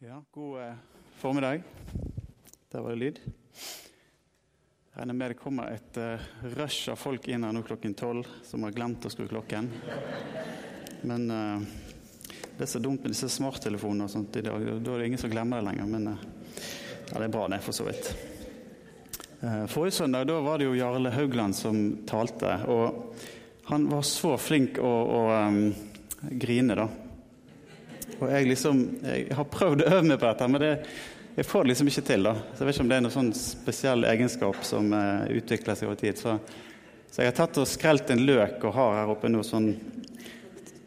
Ja, god eh, formiddag. Der var det lyd. Jeg regner med det kommer et eh, rush av folk inn her nå klokken tolv som har glemt å skru klokken. Men eh, det er så dumt med disse smarttelefonene og sånt i dag. Da er det ingen som glemmer det lenger. Men eh, ja, det er bra, det, for så vidt. Eh, forrige søndag da var det jo Jarle Haugland som talte. Og han var så flink å, å um, grine, da. Og jeg liksom Jeg har prøvd å øve meg på dette, men det, jeg får det liksom ikke til. da. Så Jeg vet ikke om det er noen sånn spesiell egenskap som uh, utvikler seg over tid. Så, så, jeg har tatt og skrelt en løk og har her oppe noe sånn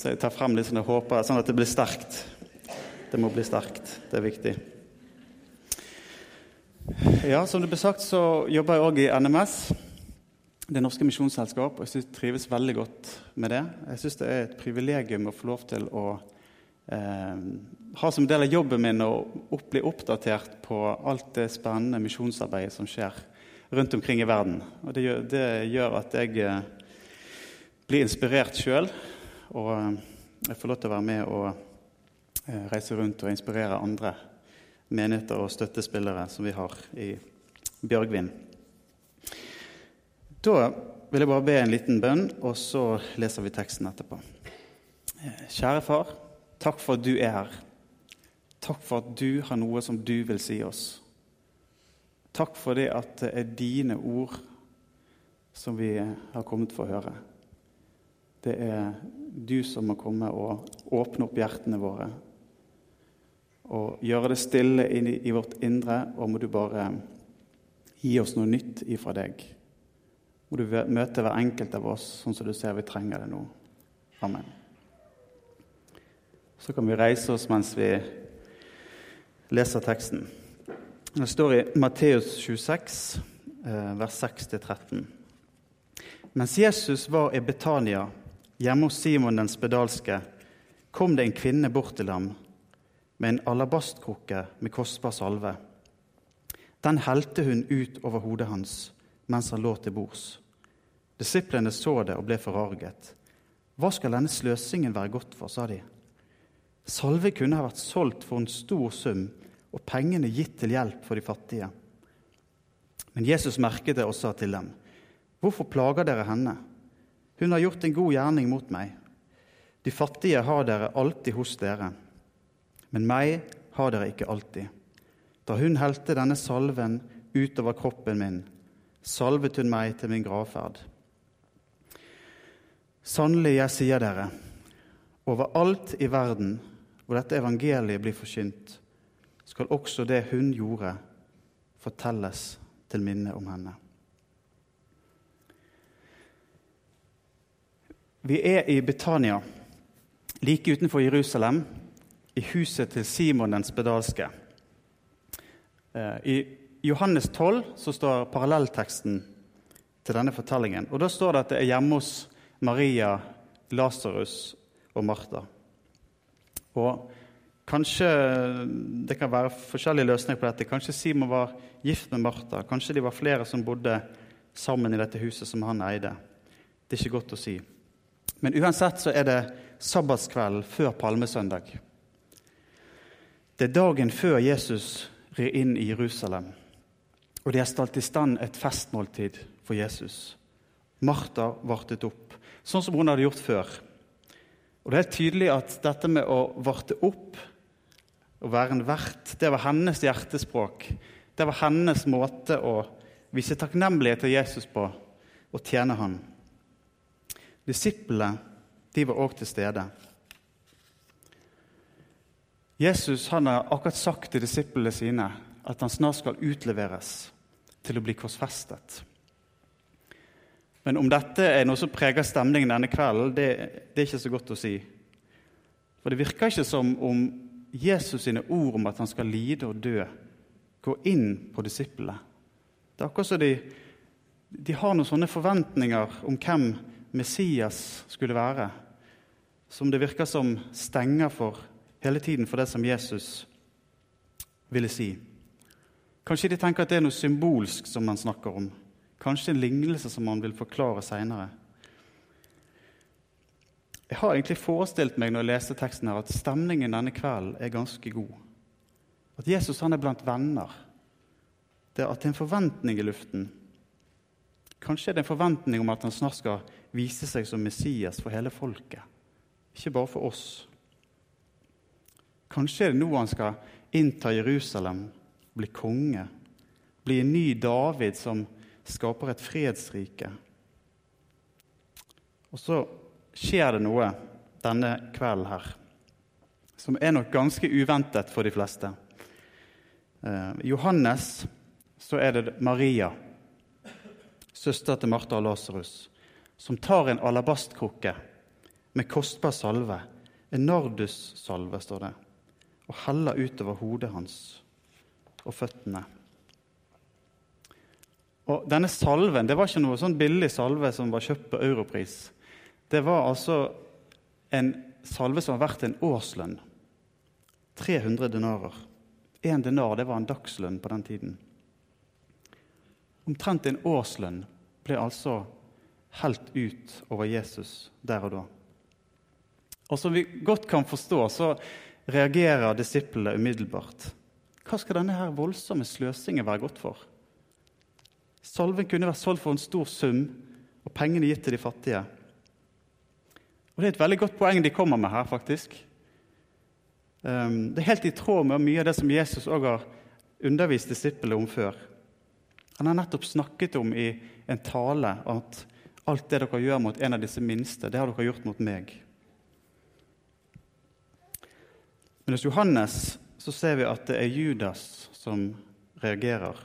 Så jeg tar frem litt sånn jeg håper, sånn at det blir sterkt. Det må bli sterkt. Det er viktig. Ja, som det ble sagt, så jobber jeg òg i NMS. Det Norske Misjonsselskap. Og jeg synes, trives veldig godt med det. Jeg syns det er et privilegium å få lov til å eh, har som del av jobben min å opp, bli oppdatert på alt det spennende misjonsarbeidet som skjer rundt omkring i verden. Og det gjør, det gjør at jeg eh, blir inspirert sjøl. Og eh, jeg får lov til å være med og eh, reise rundt og inspirere andre menigheter og støttespillere som vi har i Bjørgvin. Da vil jeg bare be en liten bønn, og så leser vi teksten etterpå. Eh, kjære far. Takk for at du er her. Takk for at du har noe som du vil si oss. Takk for det at det er dine ord som vi har kommet for å høre. Det er du som må komme og åpne opp hjertene våre og gjøre det stille inn i vårt indre, og må du bare gi oss noe nytt ifra deg. Må du møte hver enkelt av oss sånn som du ser vi trenger det nå. Amen. Så kan vi reise oss mens vi leser teksten. Det står i Matteus 26, eh, vers 6-13. Mens Jesus var i Betania, hjemme hos Simon den spedalske, kom det en kvinne bort til ham med en alabastkrukke med kostbar salve. Den helte hun ut over hodet hans mens han lå til bords. Disiplene så det og ble forarget. Hva skal denne sløsingen være godt for, sa de. Salve kunne ha vært solgt for en stor sum og pengene gitt til hjelp for de fattige. Men Jesus merket det og sa til dem, Hvorfor plager dere henne? Hun har gjort en god gjerning mot meg. De fattige har dere alltid hos dere, men meg har dere ikke alltid. Da hun helte denne salven utover kroppen min, salvet hun meg til min gravferd. Sannelig, jeg sier dere, overalt i verden hvor dette evangeliet blir forkynt, skal også det hun gjorde, fortelles til minne om henne. Vi er i Betania, like utenfor Jerusalem, i huset til Simon den spedalske. Eh, I Johannes 12 så står parallellteksten til denne fortellingen. og Da står det at det er hjemme hos Maria, Lasarus og Martha. Og Kanskje det kan være forskjellige løsninger på dette. Kanskje Simon var gift med Martha. Kanskje de var flere som bodde sammen i dette huset som han eide. Det er ikke godt å si. Men uansett så er det sabbatskvelden før palmesøndag. Det er dagen før Jesus rir inn i Jerusalem, og de har stalt i stand et festmåltid for Jesus. Martha vartet opp, sånn som hun hadde gjort før. Og Det er tydelig at dette med å varte opp, å være en vert, det var hennes hjertespråk. Det var hennes måte å vise takknemlighet til Jesus på og tjene han. Disiplene de var òg til stede. Jesus han har akkurat sagt til disiplene sine at han snart skal utleveres til å bli korsfestet. Men om dette er noe som preger stemningen denne kvelden, det, det, er ikke så godt å si. For det virker ikke som om Jesus sine ord om at han skal lide og dø, går inn på disiplene. Det er akkurat som de, de har noen sånne forventninger om hvem Messias skulle være, som det virker som stenger for hele tiden for det som Jesus ville si. Kanskje de tenker at det er noe symbolsk som man snakker om. Kanskje en lignelse som han vil forklare seinere. Jeg har egentlig forestilt meg når jeg leste teksten her, at stemningen denne kvelden er ganske god. At Jesus han er blant venner. Det at det er en forventning i luften. Kanskje er det en forventning om at han snart skal vise seg som Messias for hele folket, ikke bare for oss. Kanskje er det nå han skal innta Jerusalem, bli konge, bli en ny David som skaper et fredsrike. Og så skjer det noe denne kvelden her som er nok ganske uventet for de fleste. Eh, Johannes så er det Maria, søster til Martha og Lasarus, som tar en alabastkrukke med kostbar salve, en nardussalve, står det, og heller utover hodet hans og føttene. Og Denne salven det var ikke noe sånn billig salve som var kjøpt på europris. Det var altså en salve som var verdt en årslønn. 300 denarer. Én denar det var en dagslønn på den tiden. Omtrent en årslønn ble altså helt ut over Jesus der og da. Og som vi godt kan forstå, så reagerer disiplene umiddelbart. Hva skal denne her voldsomme sløsingen være godt for? Salven kunne vært solgt for en stor sum og pengene gitt til de fattige. Og Det er et veldig godt poeng de kommer med her, faktisk. Ehm, det er helt i tråd med mye av det som Jesus også har undervist disiplene om før. Han har nettopp snakket om i en tale at alt det dere gjør mot en av disse minste, det har dere gjort mot meg. Men hos Johannes så ser vi at det er Judas som reagerer.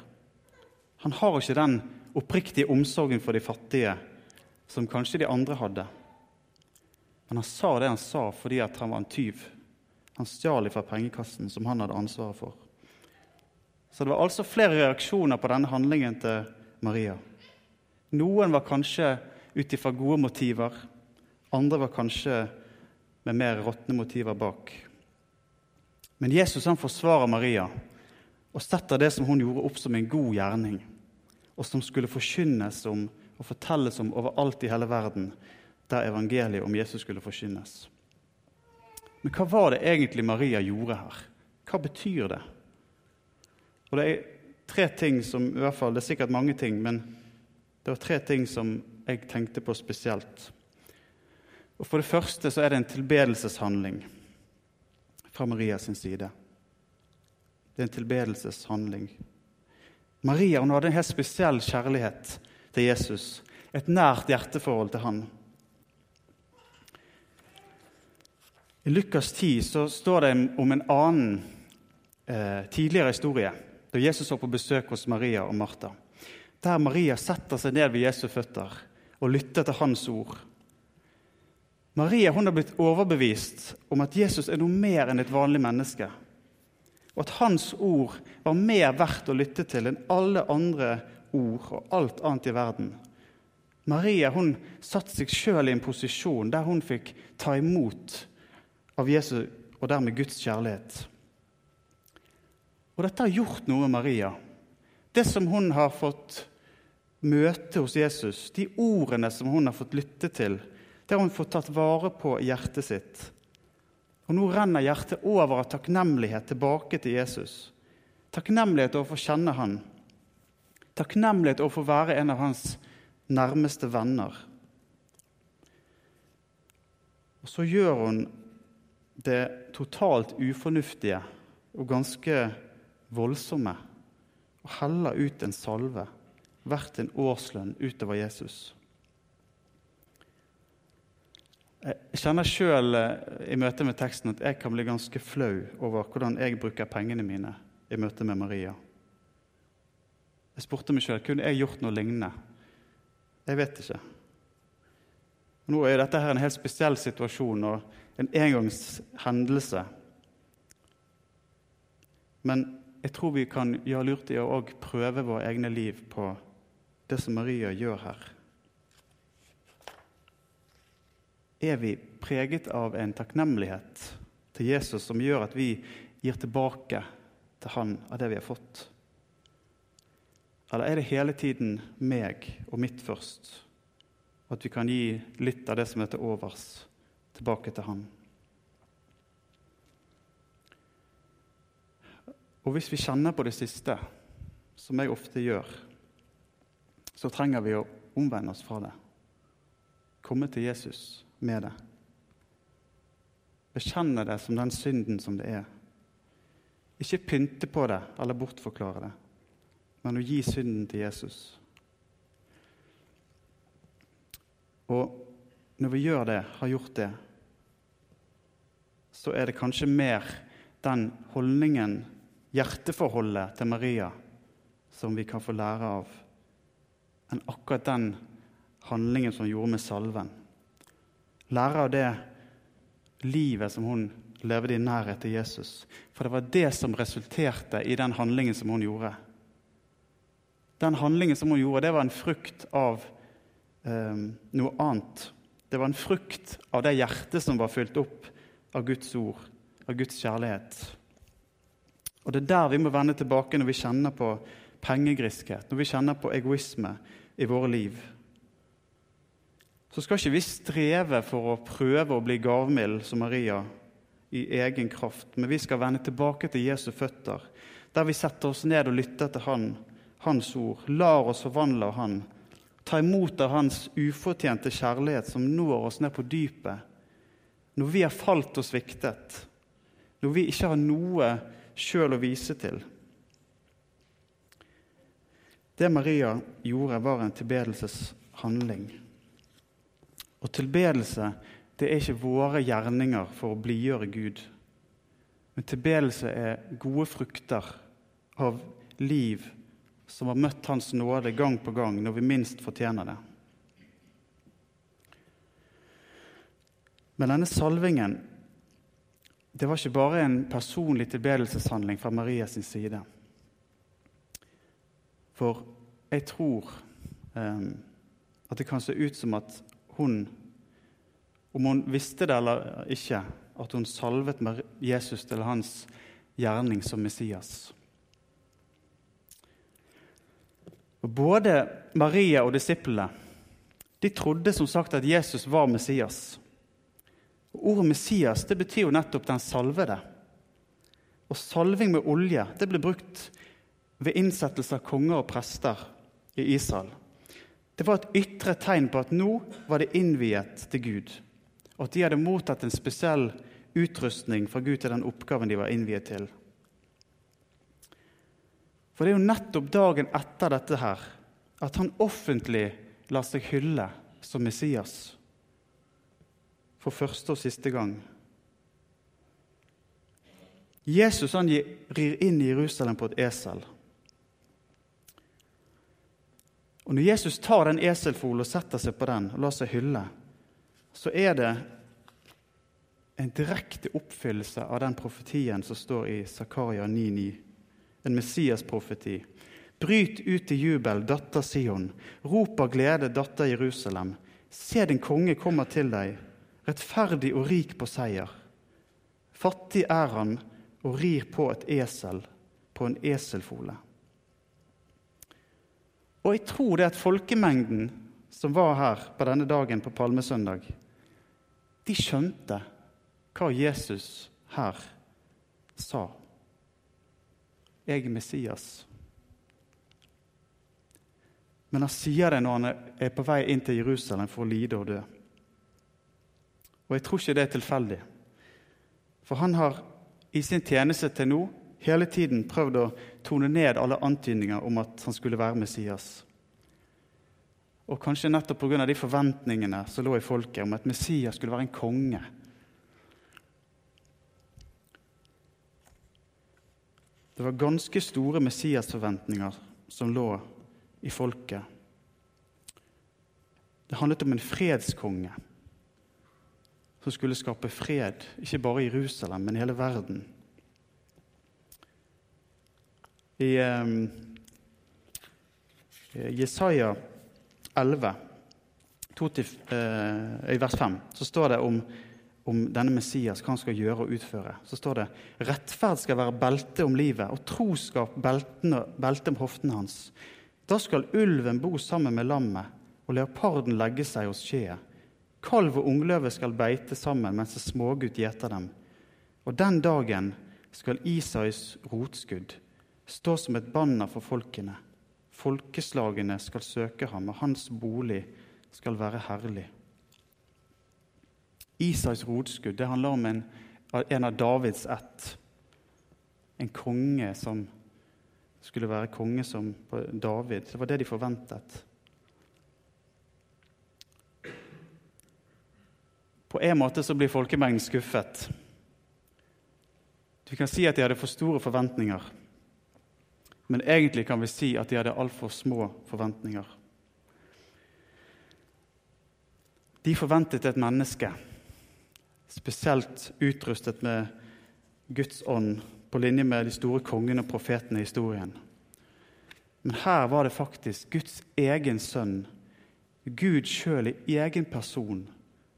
Han har ikke den oppriktige omsorgen for de fattige som kanskje de andre hadde. Men han sa det han sa fordi han var en tyv han stjal fra pengekassen som han hadde ansvaret for. Så det var altså flere reaksjoner på denne handlingen til Maria. Noen var kanskje ut ifra gode motiver, andre var kanskje med mer råtne motiver bak. Men Jesus han forsvarer Maria og setter det som hun gjorde, opp som en god gjerning, og som skulle forkynnes om og fortelles om overalt i hele verden, der evangeliet om Jesus skulle forkynnes. Men hva var det egentlig Maria gjorde her? Hva betyr det? Og Det er tre ting som i hvert fall, Det er sikkert mange ting, men det var tre ting som jeg tenkte på spesielt. Og For det første så er det en tilbedelseshandling fra Marias side. Det er en tilbedelseshandling. Maria hun hadde en helt spesiell kjærlighet til Jesus, et nært hjerteforhold til han. I Lukas 10 så står det om en annen eh, tidligere historie, da Jesus var på besøk hos Maria og Martha. Der Maria setter seg ned ved Jesu føtter og lytter til hans ord. Maria hun har blitt overbevist om at Jesus er noe mer enn et vanlig menneske. Og at hans ord var mer verdt å lytte til enn alle andre ord og alt annet i verden. Maria hun satte seg sjøl i en posisjon der hun fikk ta imot av Jesu og dermed Guds kjærlighet. Og dette har gjort noe med Maria. Det som hun har fått møte hos Jesus, de ordene som hun har fått lytte til, det har hun fått tatt vare på i hjertet sitt. Og nå renner hjertet over av takknemlighet tilbake til Jesus. Takknemlighet over å kjenne han. Takknemlighet over å være en av hans nærmeste venner. Og så gjør hun det totalt ufornuftige og ganske voldsomme og heller ut en salve verdt en årslønn utover Jesus. Jeg kjenner sjøl eh, i møte med teksten at jeg kan bli ganske flau over hvordan jeg bruker pengene mine i møte med Maria. Jeg spurte meg sjøl kunne jeg gjort noe lignende. Jeg vet ikke. Nå er dette her en helt spesiell situasjon. og en engangshendelse. Men jeg tror vi kan gjøre lurt i å prøve våre egne liv på det som Maria gjør her. Er vi preget av en takknemlighet til Jesus som gjør at vi gir tilbake til Han av det vi har fått? Eller er det hele tiden meg og mitt først? At vi kan gi litt av det som er til overs? tilbake til Han. Og hvis vi kjenner på det siste, som jeg ofte gjør, så trenger vi å omvende oss fra det. Komme til Jesus med det. Bekjenne det som den synden som det er. Ikke pynte på det eller bortforklare det, men å gi synden til Jesus. Og når vi gjør det, har gjort det, så er det kanskje mer den holdningen, hjerteforholdet til Maria, som vi kan få lære av, enn akkurat den handlingen som gjorde med salven. Lære av det livet som hun levde i nærhet til Jesus. For det var det som resulterte i den handlingen som hun gjorde. Den handlingen som hun gjorde, det var en frukt av eh, noe annet. Det var en frukt av det hjertet som var fylt opp av Guds ord, av Guds kjærlighet. Og Det er der vi må vende tilbake når vi kjenner på pengegriskhet, når vi kjenner på egoisme i våre liv. Så skal ikke vi streve for å prøve å bli gavmild som Maria i egen kraft, men vi skal vende tilbake til Jesu føtter, der vi setter oss ned og lytter til Han, Hans ord, lar oss forvandle av Han, ta imot av Hans ufortjente kjærlighet som når oss ned på dypet, når vi har falt og sviktet, når vi ikke har noe sjøl å vise til. Det Maria gjorde, var en tilbedelseshandling. Og tilbedelse det er ikke våre gjerninger for å blidgjøre Gud. Men tilbedelse er gode frukter av liv som har møtt Hans nåde gang på gang når vi minst fortjener det. Men denne salvingen det var ikke bare en personlig tilbedelseshandling fra Marias side. For jeg tror eh, at det kan se ut som at hun, om hun visste det eller ikke, at hun salvet Jesus til hans gjerning som Messias. Og Både Maria og disiplene de trodde som sagt at Jesus var Messias. Ordet Messias det betyr jo nettopp den salvede. Og salving med olje det ble brukt ved innsettelse av konger og prester i Israel. Det var et ytre tegn på at nå var det innviet til Gud, og at de hadde mottatt en spesiell utrustning fra Gud til den oppgaven de var innviet til. For det er jo nettopp dagen etter dette her at han offentlig lar seg hylle som Messias for første og siste gang. Jesus han rir inn i Jerusalem på et esel. Og Når Jesus tar den eselfolen og setter seg på den og lar seg hylle, så er det en direkte oppfyllelse av den profetien som står i Zakaria 9,9, en Messias-profeti. Bryt ut i jubel, datter Sion. Rop av glede, datter Jerusalem. Se, din konge kommer til deg rettferdig og rik på seier. Fattig er han og rir på et esel, på en eselfole. Og jeg tror det at folkemengden som var her på denne dagen på palmesøndag, de skjønte hva Jesus her sa. Jeg er Messias. Men han sier det når han er på vei inn til Jerusalem for å lide og dø. Og jeg tror ikke det er tilfeldig. For han har i sin tjeneste til nå hele tiden prøvd å tone ned alle antydninger om at han skulle være Messias. Og kanskje nettopp pga. de forventningene som lå i folket om at Messias skulle være en konge. Det var ganske store Messias-forventninger som lå i folket. Det handlet om en fredskonge som skulle skape fred, ikke bare i Jerusalem, men i hele verden. I eh, Jesaja 11, 2, eh, i vers 5, så står det om, om, denne Messias, hva han skal gjøre og utføre. Så står det rettferd skal være belte om livet, og troskap belte om hoftene hans. Da skal ulven bo sammen med lammet, og leoparden legge seg hos skjeet. Kalv og ungløve skal beite sammen mens smågutt gjeter dem. Og den dagen skal Isais rotskudd stå som et banner for folkene. Folkeslagene skal søke ham, og hans bolig skal være herlig. Isais rotskudd det handler om en, en av Davids ett. En konge som skulle være konge som David. Det var det de forventet. På en måte så blir folkemengden skuffet. Du kan si at de hadde for store forventninger. Men egentlig kan vi si at de hadde altfor små forventninger. De forventet et menneske, spesielt utrustet med Guds ånd, på linje med de store kongene og profetene i historien. Men her var det faktisk Guds egen sønn, Gud sjøl i egen person,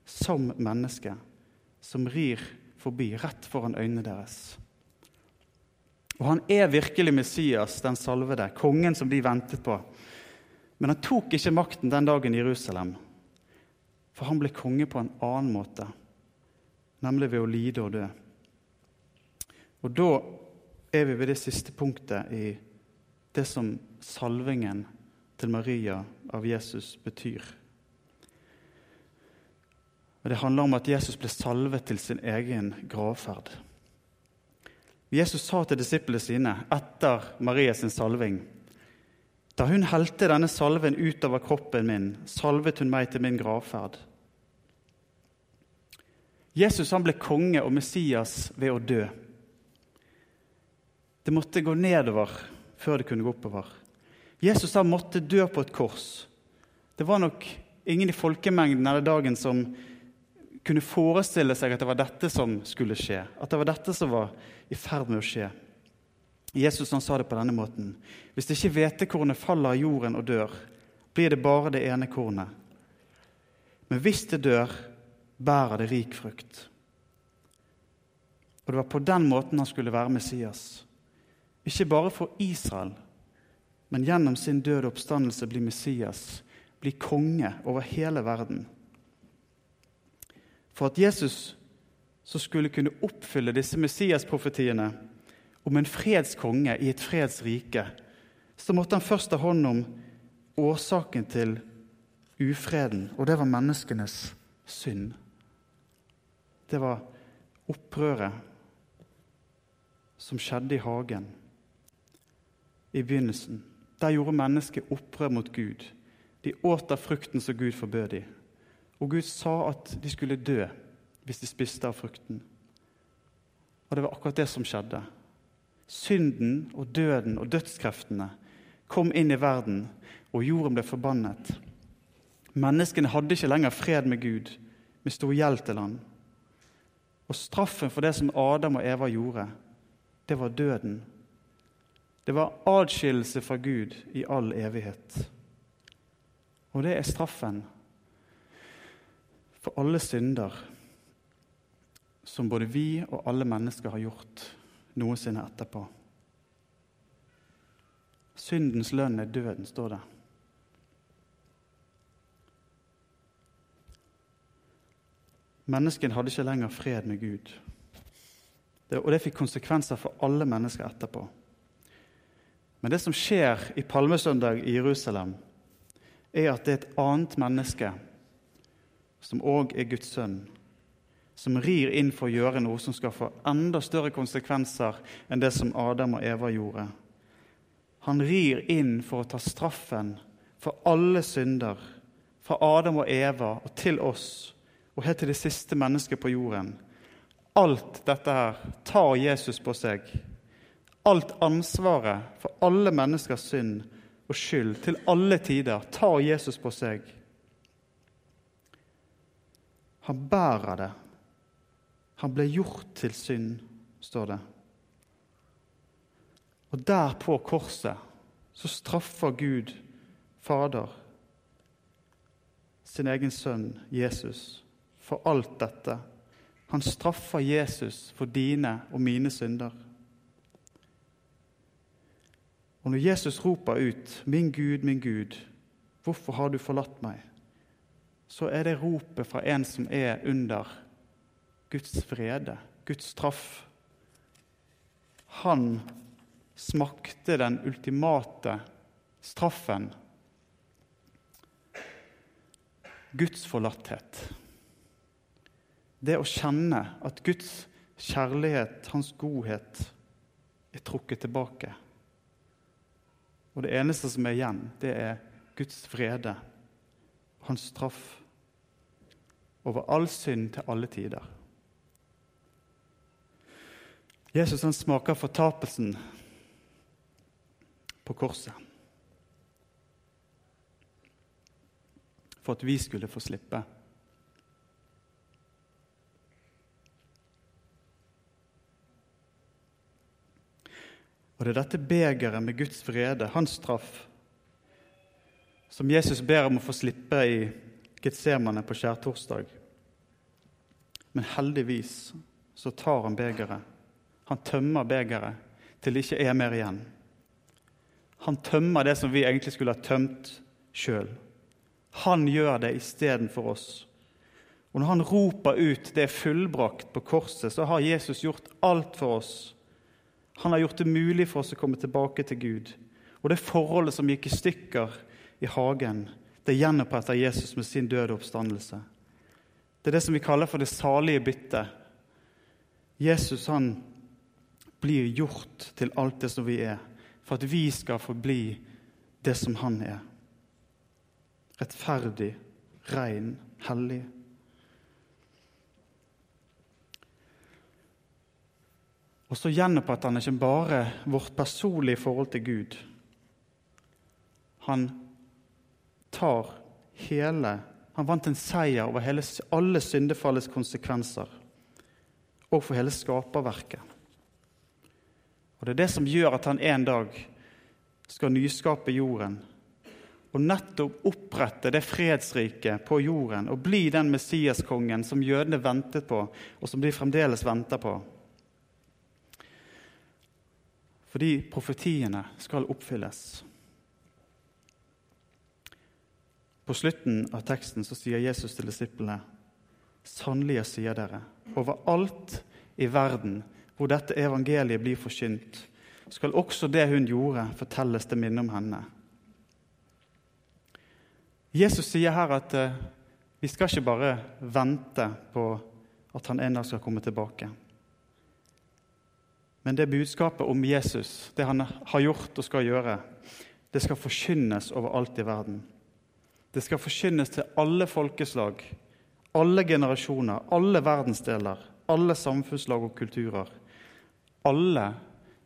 som menneske, som rir forbi rett foran øynene deres. Og han er virkelig Messias, den salvede, kongen som de ventet på. Men han tok ikke makten den dagen i Jerusalem, for han ble konge på en annen måte, nemlig ved å lide og dø. Og da er vi ved det siste punktet i det som salvingen til Maria av Jesus betyr. Og Det handler om at Jesus ble salvet til sin egen gravferd. Jesus sa til disiplene sine etter Marias salving Da hun helte denne salven utover kroppen min, salvet hun meg til min gravferd. Jesus ble konge og Messias ved å dø. Det måtte gå nedover før det kunne gå oppover. Jesus måtte dø på et kors. Det var nok ingen i folkemengden denne dagen som kunne forestille seg at det var dette som skulle skje, at det var dette som var i ferd med å skje. Jesus han sa det på denne måten.: Hvis ikke hvetekornet faller av jorden og dør, blir det bare det ene kornet. Men hvis det dør, bærer det rik frukt. Og Det var på den måten han skulle være Messias. Ikke bare for Israel, men gjennom sin døde oppstandelse bli Messias, bli konge over hele verden. For at Jesus så skulle kunne oppfylle disse Messias-profetiene om en fredskonge i et fredsrike, så måtte han først ta hånd om årsaken til ufreden, og det var menneskenes synd. Det var opprøret som skjedde i hagen i begynnelsen. Der gjorde mennesket opprør mot Gud. De åt av frukten som Gud forbød dem. Og Gud sa at de skulle dø hvis de spiste av frukten. Og det var akkurat det som skjedde. Synden og døden og dødskreftene kom inn i verden, og jorden ble forbannet. Menneskene hadde ikke lenger fred med Gud, med stor gjeld til han. Og straffen for det som Adam og Eva gjorde, det var døden. Det var adskillelse fra Gud i all evighet. Og det er straffen for alle synder som både vi og alle mennesker har gjort noensinne etterpå. Syndens lønn er døden, står det. Menneskene hadde ikke lenger fred med Gud. Det, og det fikk konsekvenser for alle mennesker etterpå. Men det som skjer i palmesøndag i Jerusalem, er at det er et annet menneske som òg er Guds sønn, som rir inn for å gjøre noe som skal få enda større konsekvenser enn det som Adam og Eva gjorde. Han rir inn for å ta straffen for alle synder, fra Adam og Eva og til oss, og helt til det siste mennesket på jorden. Alt dette her tar Jesus på seg. Alt ansvaret for alle menneskers synd og skyld til alle tider tar Jesus på seg. Han bærer det. Han ble gjort til synd, står det. Og der på korset så straffer Gud Fader sin egen sønn Jesus for alt dette. Han straffer Jesus for dine og mine synder. Og når Jesus roper ut 'Min Gud, min Gud, hvorfor har du forlatt meg?' Så er det ropet fra en som er under Guds frede, Guds straff. han smakte den ultimate straffen. Guds forlatthet. Det å kjenne at Guds kjærlighet, hans godhet, er trukket tilbake. Og det eneste som er igjen, det er Guds frede, hans straff over all synd til alle tider. Jesus han smaker fortapelsen på korset. For at vi skulle få slippe. Og det er dette begeret med Guds vrede, hans straff, som Jesus ber om å få slippe i Getsemane på skjærtorsdag. Men heldigvis så tar han begeret. Han tømmer begeret til det ikke er mer igjen. Han tømmer det som vi egentlig skulle ha tømt sjøl. Han gjør det istedenfor oss. Og når han roper ut 'det er fullbrakt' på korset, så har Jesus gjort alt for oss han har gjort det mulig for oss å komme tilbake til Gud. Og det forholdet som gikk i stykker i hagen, det gjenoppretter Jesus med sin døde oppstandelse. Det er det som vi kaller for det salige byttet. Jesus han blir gjort til alt det som vi er, for at vi skal få bli det som han er. Rettferdig, ren, hellig. Og så gjenoppretter han ikke bare vårt personlige forhold til Gud. Han tar hele Han vant en seier over hele, alle syndefallets konsekvenser og for hele skaperverket. Og Det er det som gjør at han en dag skal nyskape jorden og nettopp opprette det fredsriket på jorden og bli den Messiaskongen som jødene ventet på, og som de fremdeles venter på. fordi profetiene skal oppfylles. På slutten av teksten så sier Jesus til disiplene.: Sannelig, sier dere, overalt i verden hvor dette evangeliet blir forkynt, skal også det hun gjorde, fortelles til minne om henne. Jesus sier her at eh, vi skal ikke bare vente på at han en dag skal komme tilbake. Men det budskapet om Jesus, det han har gjort og skal gjøre, det skal forkynnes overalt i verden. Det skal forkynnes til alle folkeslag, alle generasjoner, alle verdensdeler, alle samfunnslag og kulturer. Alle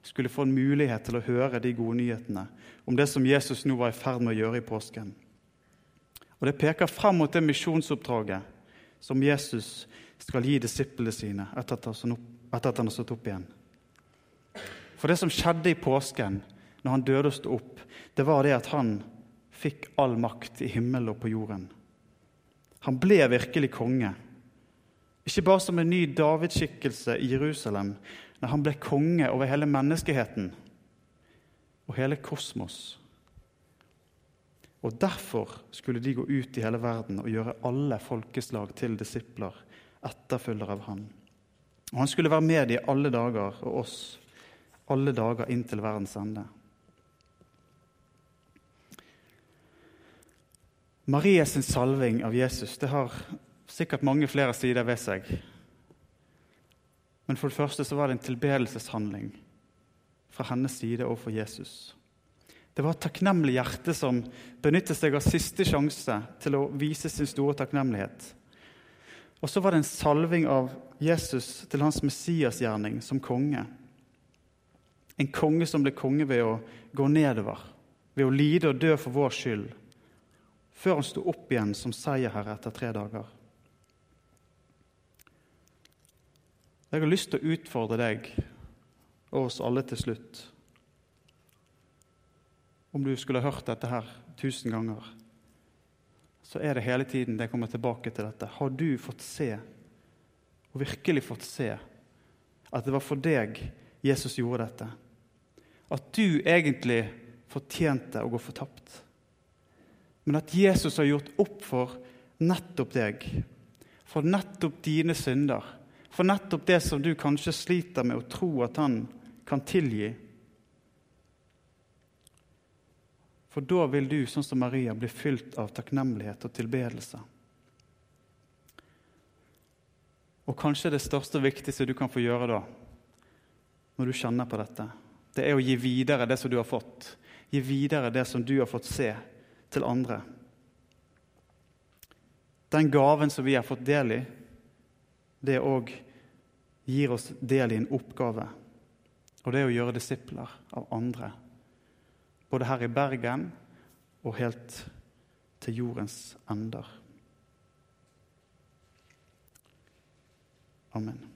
skulle få en mulighet til å høre de gode nyhetene om det som Jesus nå var i ferd med å gjøre i påsken. Og Det peker frem mot det misjonsoppdraget som Jesus skal gi disiplene sine etter at han har stått opp igjen. For det som skjedde i påsken, når han døde og sto opp, det var det at han fikk all makt i himmelen og på jorden. Han ble virkelig konge. Ikke bare som en ny Davidskikkelse i Jerusalem, men han ble konge over hele menneskeheten og hele kosmos. Og Derfor skulle de gå ut i hele verden og gjøre alle folkeslag til disipler, etterfølgere av han. Og Han skulle være med de alle dager, og oss alle dager inntil verdens ende. Maries salving av Jesus det har sikkert mange flere sider ved seg. Men for det første så var det en tilbedelseshandling fra hennes side overfor Jesus. Det var et takknemlig hjerte som benyttet seg av siste sjanse til å vise sin store takknemlighet. Og så var det en salving av Jesus til hans messiasgjerning som konge. En konge som ble konge ved å gå nedover, ved å lide og dø for vår skyld, før han sto opp igjen som seierherre etter tre dager. Jeg har lyst til å utfordre deg og oss alle til slutt. Om du skulle hørt dette her tusen ganger, så er det hele tiden det kommer tilbake til dette. Har du fått se, og virkelig fått se, at det var for deg Jesus gjorde dette? at du egentlig fortjente å gå fortapt. Men at Jesus har gjort opp for nettopp deg, for nettopp dine synder, for nettopp det som du kanskje sliter med å tro at han kan tilgi. For da vil du, sånn som Maria, bli fylt av takknemlighet og tilbedelse. Og kanskje det største og viktigste du kan få gjøre da, når du kjenner på dette, det er å gi videre det som du har fått. Gi videre det som du har fått se, til andre. Den gaven som vi har fått del i, det òg gir oss del i en oppgave. Og det er å gjøre disipler av andre. Både her i Bergen og helt til jordens ender. Amen.